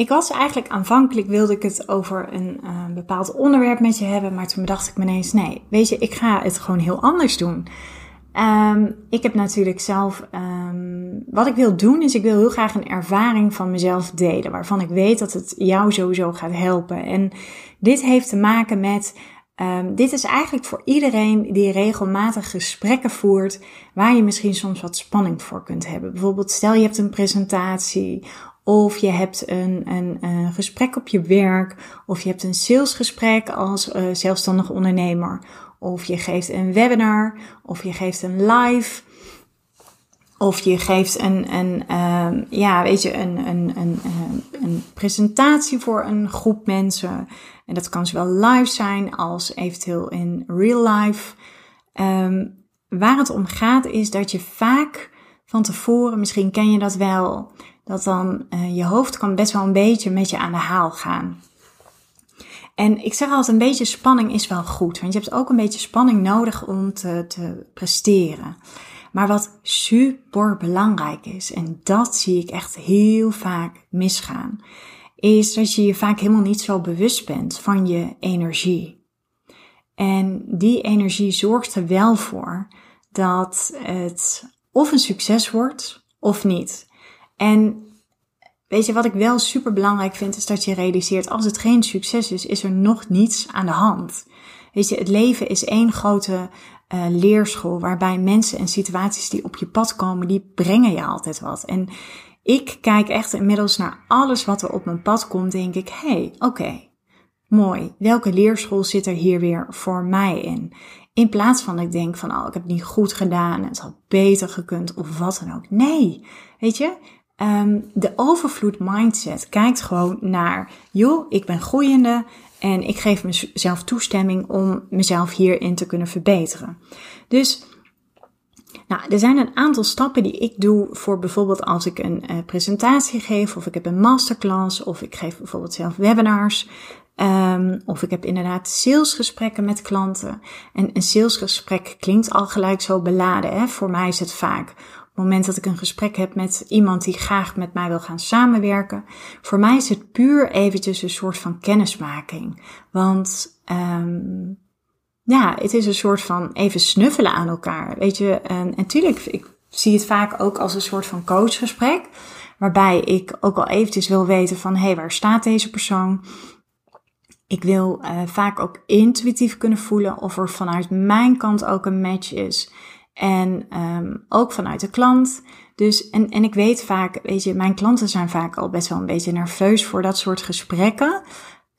ik was eigenlijk aanvankelijk wilde ik het over een uh, bepaald onderwerp met je hebben, maar toen bedacht ik me ineens, nee, weet je, ik ga het gewoon heel anders doen. Um, ik heb natuurlijk zelf, um, wat ik wil doen, is ik wil heel graag een ervaring van mezelf delen, waarvan ik weet dat het jou sowieso gaat helpen. En dit heeft te maken met Um, dit is eigenlijk voor iedereen die regelmatig gesprekken voert, waar je misschien soms wat spanning voor kunt hebben. Bijvoorbeeld, stel je hebt een presentatie of je hebt een, een, gesprek op je werk. Of je hebt een salesgesprek als uh, zelfstandig ondernemer. Of je geeft een webinar. Of je geeft een live. Of je geeft een, een, uh, ja, weet je, een, een, een, een presentatie voor een groep mensen. En dat kan zowel live zijn als eventueel in real life. Um, waar het om gaat is dat je vaak van tevoren, misschien ken je dat wel, dat dan uh, je hoofd kan best wel een beetje met je aan de haal gaan. En ik zeg altijd, een beetje spanning is wel goed, want je hebt ook een beetje spanning nodig om te presteren. Maar wat super belangrijk is, en dat zie ik echt heel vaak misgaan, is dat je je vaak helemaal niet zo bewust bent van je energie. En die energie zorgt er wel voor dat het of een succes wordt of niet. En weet je, wat ik wel super belangrijk vind, is dat je realiseert, als het geen succes is, is er nog niets aan de hand. Weet je, het leven is één grote uh, leerschool, waarbij mensen en situaties die op je pad komen, die brengen je altijd wat. En ik kijk echt inmiddels naar alles wat er op mijn pad komt, denk ik, hé, hey, oké, mooi. Welke leerschool zit er hier weer voor mij in? In plaats van dat ik denk van, oh, ik heb het niet goed gedaan, het had beter gekund of wat dan ook. Nee, weet je, um, de overvloed mindset kijkt gewoon naar, joh, ik ben groeiende en ik geef mezelf toestemming om mezelf hierin te kunnen verbeteren. Dus nou, er zijn een aantal stappen die ik doe voor bijvoorbeeld als ik een uh, presentatie geef, of ik heb een masterclass, of ik geef bijvoorbeeld zelf webinars. Um, of ik heb inderdaad salesgesprekken met klanten. En een salesgesprek klinkt al gelijk zo beladen. Hè? Voor mij is het vaak moment dat ik een gesprek heb met iemand die graag met mij wil gaan samenwerken. Voor mij is het puur eventjes een soort van kennismaking. Want um, ja, het is een soort van even snuffelen aan elkaar. Weet je, en natuurlijk, ik zie het vaak ook als een soort van coachgesprek. Waarbij ik ook al eventjes wil weten van, hé, hey, waar staat deze persoon? Ik wil uh, vaak ook intuïtief kunnen voelen of er vanuit mijn kant ook een match is. En um, ook vanuit de klant. Dus, en, en ik weet vaak, weet je, mijn klanten zijn vaak al best wel een beetje nerveus voor dat soort gesprekken.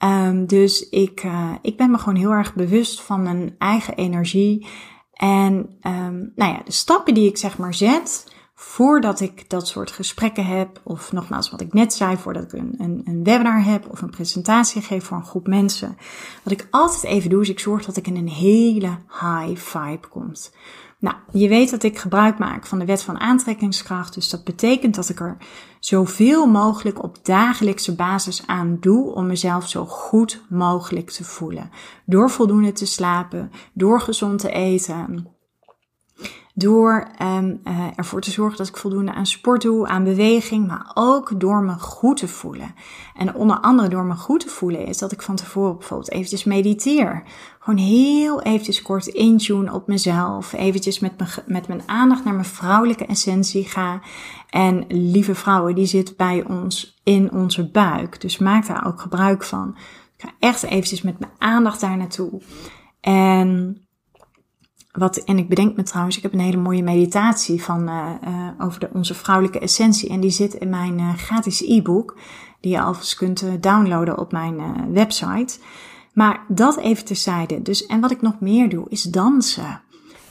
Um, dus ik, uh, ik ben me gewoon heel erg bewust van mijn eigen energie. En um, nou ja, de stappen die ik zeg maar zet, voordat ik dat soort gesprekken heb, of nogmaals wat ik net zei, voordat ik een, een, een, webinar heb of een presentatie geef voor een groep mensen, wat ik altijd even doe, is ik zorg dat ik in een hele high vibe kom. Nou, je weet dat ik gebruik maak van de wet van aantrekkingskracht, dus dat betekent dat ik er zoveel mogelijk op dagelijkse basis aan doe om mezelf zo goed mogelijk te voelen. Door voldoende te slapen, door gezond te eten, door um, uh, ervoor te zorgen dat ik voldoende aan sport doe, aan beweging, maar ook door me goed te voelen. En onder andere door me goed te voelen is dat ik van tevoren bijvoorbeeld eventjes mediteer. Gewoon heel eventjes kort intune op mezelf. Eventjes met, me, met mijn aandacht naar mijn vrouwelijke essentie ga. En lieve vrouwen, die zit bij ons in onze buik. Dus maak daar ook gebruik van. Ik ga echt eventjes met mijn aandacht daar naartoe. En wat, en ik bedenk me trouwens, ik heb een hele mooie meditatie van, uh, uh, over de, onze vrouwelijke essentie. En die zit in mijn uh, gratis e-book, die je alvast kunt downloaden op mijn website. Maar dat even terzijde. Dus, en wat ik nog meer doe, is dansen.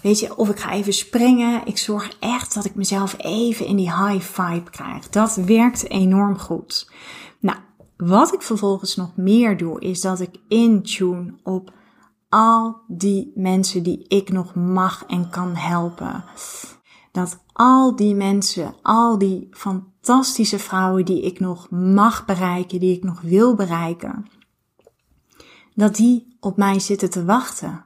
Weet je, of ik ga even springen. Ik zorg echt dat ik mezelf even in die high vibe krijg. Dat werkt enorm goed. Nou, wat ik vervolgens nog meer doe, is dat ik intune op al die mensen die ik nog mag en kan helpen. Dat al die mensen, al die fantastische vrouwen die ik nog mag bereiken, die ik nog wil bereiken, dat die op mij zitten te wachten.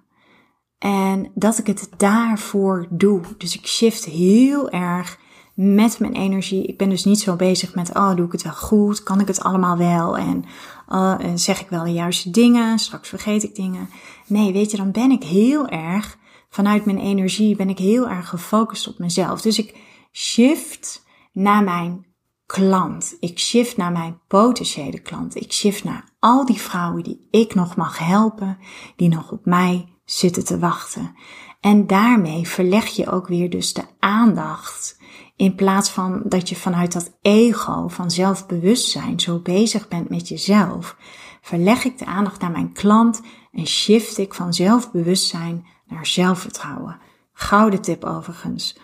En dat ik het daarvoor doe. Dus ik shift heel erg met mijn energie. Ik ben dus niet zo bezig met, oh, doe ik het wel goed? Kan ik het allemaal wel? En uh, zeg ik wel de juiste dingen? Straks vergeet ik dingen. Nee, weet je, dan ben ik heel erg, vanuit mijn energie, ben ik heel erg gefocust op mezelf. Dus ik shift naar mijn klant. Ik shift naar mijn potentiële klant. Ik shift naar al die vrouwen die ik nog mag helpen, die nog op mij zitten te wachten. En daarmee verleg je ook weer dus de aandacht. In plaats van dat je vanuit dat ego van zelfbewustzijn zo bezig bent met jezelf, verleg ik de aandacht naar mijn klant en shift ik van zelfbewustzijn naar zelfvertrouwen. Gouden tip overigens.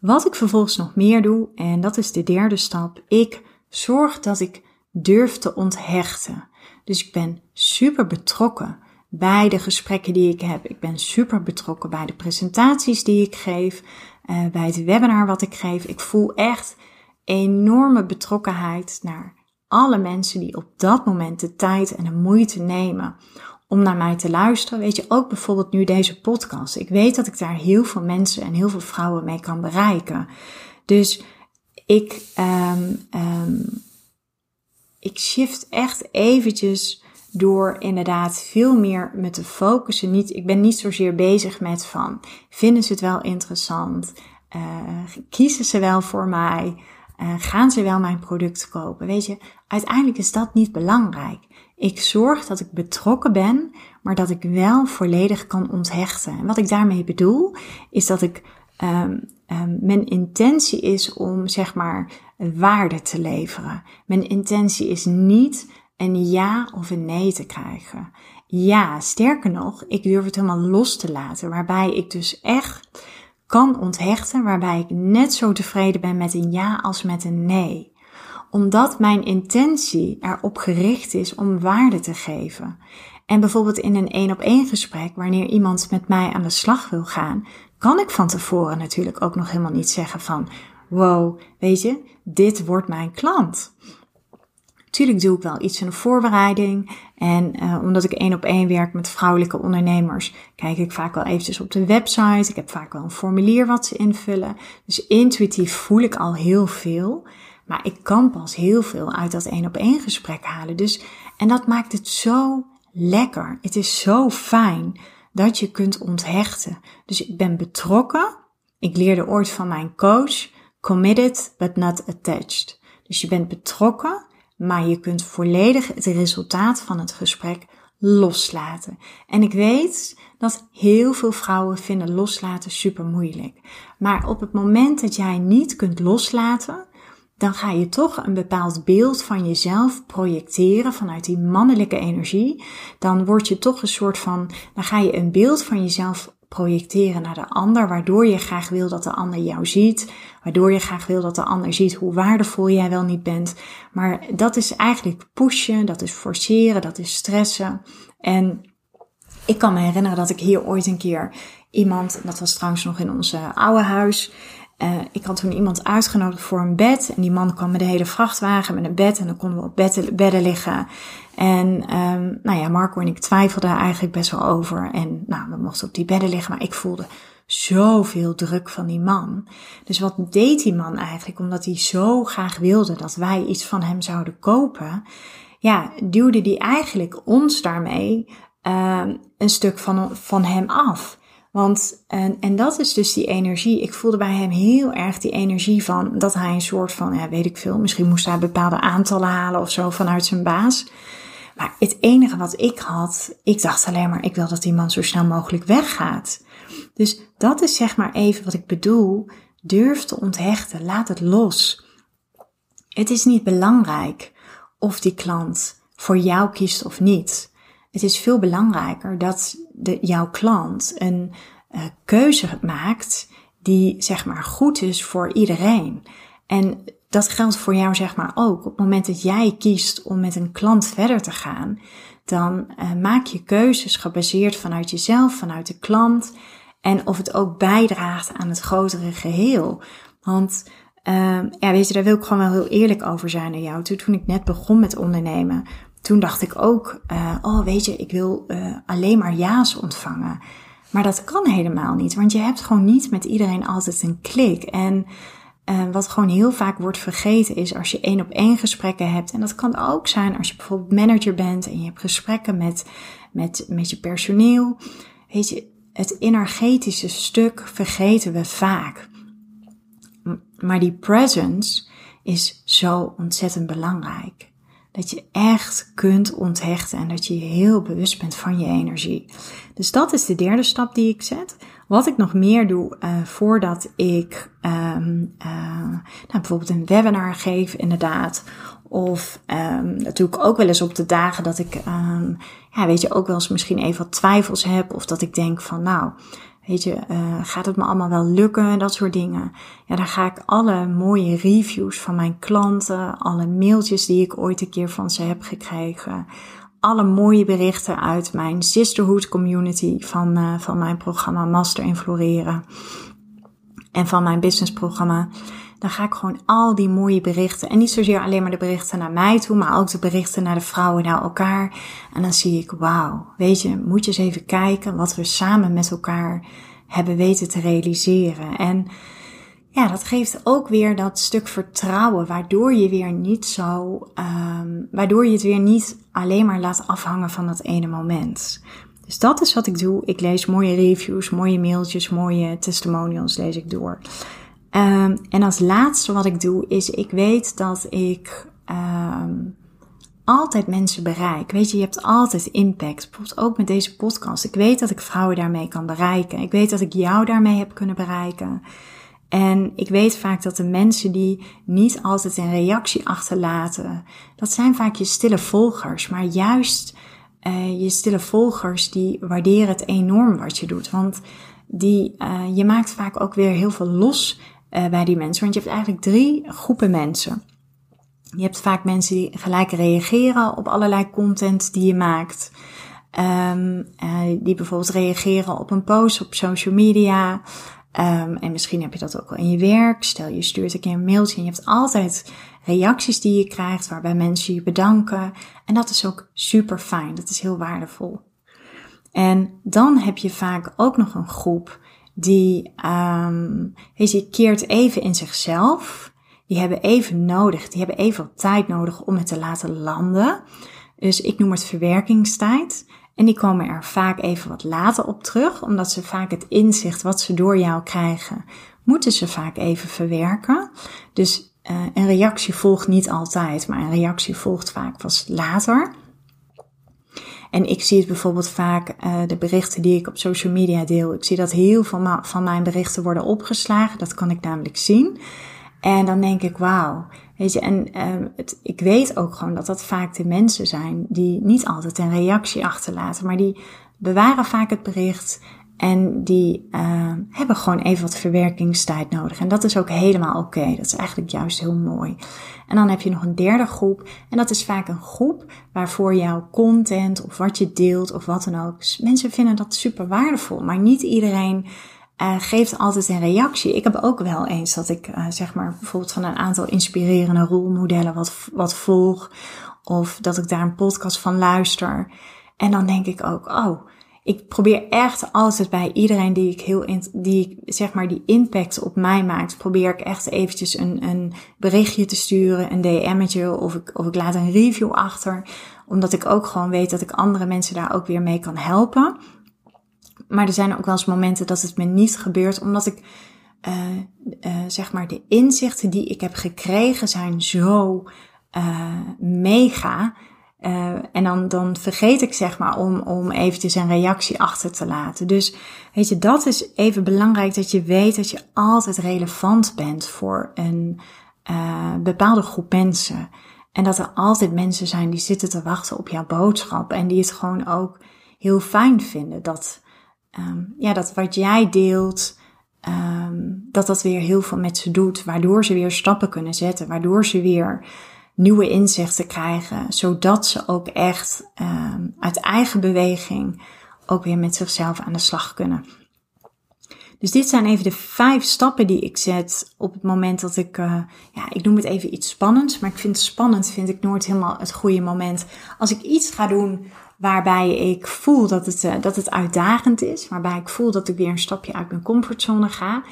Wat ik vervolgens nog meer doe, en dat is de derde stap, ik zorg dat ik durf te onthechten. Dus ik ben super betrokken bij de gesprekken die ik heb. Ik ben super betrokken bij de presentaties die ik geef, uh, bij het webinar wat ik geef. Ik voel echt enorme betrokkenheid naar alle mensen die op dat moment de tijd en de moeite nemen om naar mij te luisteren. Weet je, ook bijvoorbeeld nu deze podcast. Ik weet dat ik daar heel veel mensen en heel veel vrouwen mee kan bereiken. Dus ik, um, um, ik shift echt eventjes door inderdaad veel meer me te focussen. Niet, ik ben niet zozeer bezig met van, vinden ze het wel interessant? Uh, kiezen ze wel voor mij? Uh, gaan ze wel mijn product kopen? Weet je, uiteindelijk is dat niet belangrijk. Ik zorg dat ik betrokken ben, maar dat ik wel volledig kan onthechten. En wat ik daarmee bedoel, is dat ik um, um, mijn intentie is om zeg maar waarde te leveren. Mijn intentie is niet een ja of een nee te krijgen. Ja, sterker nog, ik durf het helemaal los te laten, waarbij ik dus echt kan onthechten, waarbij ik net zo tevreden ben met een ja als met een nee omdat mijn intentie erop gericht is om waarde te geven. En bijvoorbeeld in een één op één gesprek, wanneer iemand met mij aan de slag wil gaan, kan ik van tevoren natuurlijk ook nog helemaal niet zeggen van, wow, weet je, dit wordt mijn klant. Tuurlijk doe ik wel iets in de voorbereiding. En uh, omdat ik één op één werk met vrouwelijke ondernemers, kijk ik vaak wel eventjes op de website. Ik heb vaak wel een formulier wat ze invullen. Dus intuïtief voel ik al heel veel. Maar ik kan pas heel veel uit dat één op één gesprek halen. Dus, en dat maakt het zo lekker. Het is zo fijn dat je kunt onthechten. Dus ik ben betrokken. Ik leerde ooit van mijn coach, committed but not attached. Dus je bent betrokken, maar je kunt volledig het resultaat van het gesprek loslaten. En ik weet dat heel veel vrouwen vinden loslaten super moeilijk. Maar op het moment dat jij niet kunt loslaten, dan ga je toch een bepaald beeld van jezelf projecteren vanuit die mannelijke energie. Dan word je toch een soort van, dan ga je een beeld van jezelf projecteren naar de ander, waardoor je graag wil dat de ander jou ziet, waardoor je graag wil dat de ander ziet hoe waardevol jij wel niet bent. Maar dat is eigenlijk pushen, dat is forceren, dat is stressen. En ik kan me herinneren dat ik hier ooit een keer iemand, dat was trouwens nog in ons oude huis, uh, ik had toen iemand uitgenodigd voor een bed. En die man kwam met de hele vrachtwagen met een bed. En dan konden we op bedden, bedden liggen. En um, nou ja, Marco en ik twijfelden eigenlijk best wel over. En nou, we mochten op die bedden liggen. Maar ik voelde zoveel druk van die man. Dus wat deed die man eigenlijk? Omdat hij zo graag wilde dat wij iets van hem zouden kopen. Ja, duwde die eigenlijk ons daarmee uh, een stuk van, van hem af. Want, en, en dat is dus die energie. Ik voelde bij hem heel erg die energie van dat hij een soort van, ja, weet ik veel, misschien moest hij bepaalde aantallen halen of zo vanuit zijn baas. Maar het enige wat ik had, ik dacht alleen maar, ik wil dat die man zo snel mogelijk weggaat. Dus dat is zeg maar even wat ik bedoel. Durf te onthechten, laat het los. Het is niet belangrijk of die klant voor jou kiest of niet. Het is veel belangrijker dat de, jouw klant een uh, keuze maakt die zeg maar goed is voor iedereen. En dat geldt voor jou zeg maar ook. Op het moment dat jij kiest om met een klant verder te gaan, dan uh, maak je keuzes gebaseerd vanuit jezelf, vanuit de klant. En of het ook bijdraagt aan het grotere geheel. Want uh, ja, weet je, daar wil ik gewoon wel heel eerlijk over zijn naar jou. Toen ik net begon met ondernemen, toen dacht ik ook, uh, oh weet je, ik wil uh, alleen maar ja's ontvangen. Maar dat kan helemaal niet, want je hebt gewoon niet met iedereen altijd een klik. En uh, wat gewoon heel vaak wordt vergeten is als je één op één gesprekken hebt. En dat kan ook zijn als je bijvoorbeeld manager bent en je hebt gesprekken met, met, met je personeel. Weet je, het energetische stuk vergeten we vaak. Maar die presence is zo ontzettend belangrijk. Dat je echt kunt onthechten en dat je heel bewust bent van je energie. Dus dat is de derde stap die ik zet. Wat ik nog meer doe uh, voordat ik um, uh, nou, bijvoorbeeld een webinar geef, inderdaad. Of doe ik ook wel eens op de dagen dat ik, um, ja, weet je, ook wel eens misschien even wat twijfels heb. Of dat ik denk van, nou, Weet je, uh, gaat het me allemaal wel lukken? Dat soort dingen. Ja, dan ga ik alle mooie reviews van mijn klanten, alle mailtjes die ik ooit een keer van ze heb gekregen, alle mooie berichten uit mijn sisterhood community van, uh, van mijn programma Master in Floreren en van mijn businessprogramma. Dan ga ik gewoon al die mooie berichten, en niet zozeer alleen maar de berichten naar mij toe, maar ook de berichten naar de vrouwen, naar elkaar. En dan zie ik, wauw, weet je, moet je eens even kijken wat we samen met elkaar hebben weten te realiseren. En ja, dat geeft ook weer dat stuk vertrouwen, waardoor je weer niet zo, um, waardoor je het weer niet alleen maar laat afhangen van dat ene moment. Dus dat is wat ik doe. Ik lees mooie reviews, mooie mailtjes, mooie testimonials lees ik door. Um, en als laatste wat ik doe is, ik weet dat ik um, altijd mensen bereik. Weet je, je hebt altijd impact. Bijvoorbeeld ook met deze podcast. Ik weet dat ik vrouwen daarmee kan bereiken. Ik weet dat ik jou daarmee heb kunnen bereiken. En ik weet vaak dat de mensen die niet altijd een reactie achterlaten, dat zijn vaak je stille volgers. Maar juist uh, je stille volgers, die waarderen het enorm wat je doet. Want die, uh, je maakt vaak ook weer heel veel los uh, bij die mensen. Want je hebt eigenlijk drie groepen mensen. Je hebt vaak mensen die gelijk reageren op allerlei content die je maakt. Um, uh, die bijvoorbeeld reageren op een post op social media. Um, en misschien heb je dat ook wel in je werk. Stel je stuurt een keer een mailtje en je hebt altijd reacties die je krijgt waarbij mensen je bedanken. En dat is ook super fijn. Dat is heel waardevol. En dan heb je vaak ook nog een groep die, um, weet keert even in zichzelf. Die hebben even nodig, die hebben even tijd nodig om het te laten landen. Dus ik noem het verwerkingstijd. En die komen er vaak even wat later op terug, omdat ze vaak het inzicht wat ze door jou krijgen, moeten ze vaak even verwerken. Dus uh, een reactie volgt niet altijd, maar een reactie volgt vaak pas later. En ik zie het bijvoorbeeld vaak, uh, de berichten die ik op social media deel. Ik zie dat heel veel van mijn berichten worden opgeslagen. Dat kan ik namelijk zien. En dan denk ik, wauw. Weet je, en uh, het, ik weet ook gewoon dat dat vaak de mensen zijn die niet altijd een reactie achterlaten, maar die bewaren vaak het bericht en die uh, hebben gewoon even wat verwerkingstijd nodig. En dat is ook helemaal oké. Dat is eigenlijk juist heel mooi. En dan heb je nog een derde groep. En dat is vaak een groep waarvoor jouw content of wat je deelt of wat dan ook. Mensen vinden dat super waardevol. Maar niet iedereen uh, geeft altijd een reactie. Ik heb ook wel eens dat ik uh, zeg maar bijvoorbeeld van een aantal inspirerende rolmodellen wat, wat volg. Of dat ik daar een podcast van luister. En dan denk ik ook, oh, ik probeer echt altijd bij iedereen die ik heel, in, die zeg maar die impact op mij maakt, probeer ik echt eventjes een, een berichtje te sturen, een DM'tje of ik, of ik laat een review achter. Omdat ik ook gewoon weet dat ik andere mensen daar ook weer mee kan helpen. Maar er zijn ook wel eens momenten dat het me niet gebeurt, omdat ik, uh, uh, zeg maar, de inzichten die ik heb gekregen zijn zo uh, mega uh, en dan, dan vergeet ik zeg maar om, om eventjes een reactie achter te laten. Dus weet je, dat is even belangrijk dat je weet dat je altijd relevant bent voor een uh, bepaalde groep mensen. En dat er altijd mensen zijn die zitten te wachten op jouw boodschap en die het gewoon ook heel fijn vinden. Dat, um, ja, dat wat jij deelt, ehm, dat dat weer heel veel met ze doet. Waardoor ze weer stappen kunnen zetten. Waardoor ze weer nieuwe inzichten krijgen. Zodat ze ook echt ehm, uit eigen beweging ook weer met zichzelf aan de slag kunnen. Dus dit zijn even de vijf stappen die ik zet op het moment dat ik, uh, ja, ik noem het even iets spannends, maar ik vind spannend, vind ik nooit helemaal het goede moment. Als ik iets ga doen waarbij ik voel dat het, uh, dat het uitdagend is, waarbij ik voel dat ik weer een stapje uit mijn comfortzone ga,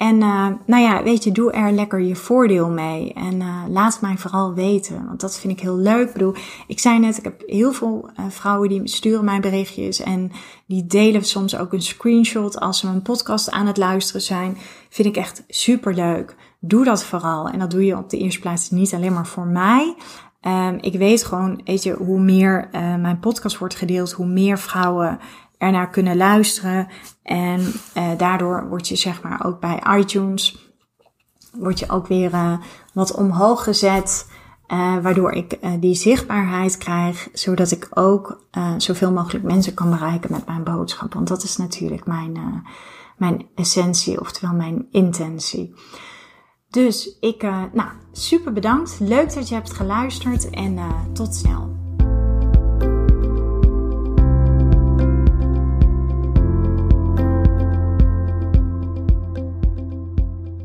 en uh, nou ja, weet je, doe er lekker je voordeel mee. En uh, laat mij vooral weten, want dat vind ik heel leuk. Ik bedoel, ik zei net, ik heb heel veel uh, vrouwen die sturen mij berichtjes en die delen soms ook een screenshot als ze mijn podcast aan het luisteren zijn. Vind ik echt super leuk. Doe dat vooral. En dat doe je op de eerste plaats niet alleen maar voor mij. Um, ik weet gewoon, weet je, hoe meer mijn podcast wordt gedeeld, hoe meer vrouwen ernaar kunnen luisteren. En uh, daardoor word je zeg maar ook bij iTunes, word je ook weer uh, wat omhoog gezet. Uh, waardoor ik die zichtbaarheid krijg, zodat ik ook zoveel mogelijk mensen kan bereiken met mijn boodschap. Want dat is natuurlijk mijn, mijn essentie, oftewel mijn intentie. Dus ik, nou, super bedankt. Leuk dat je hebt geluisterd en tot snel.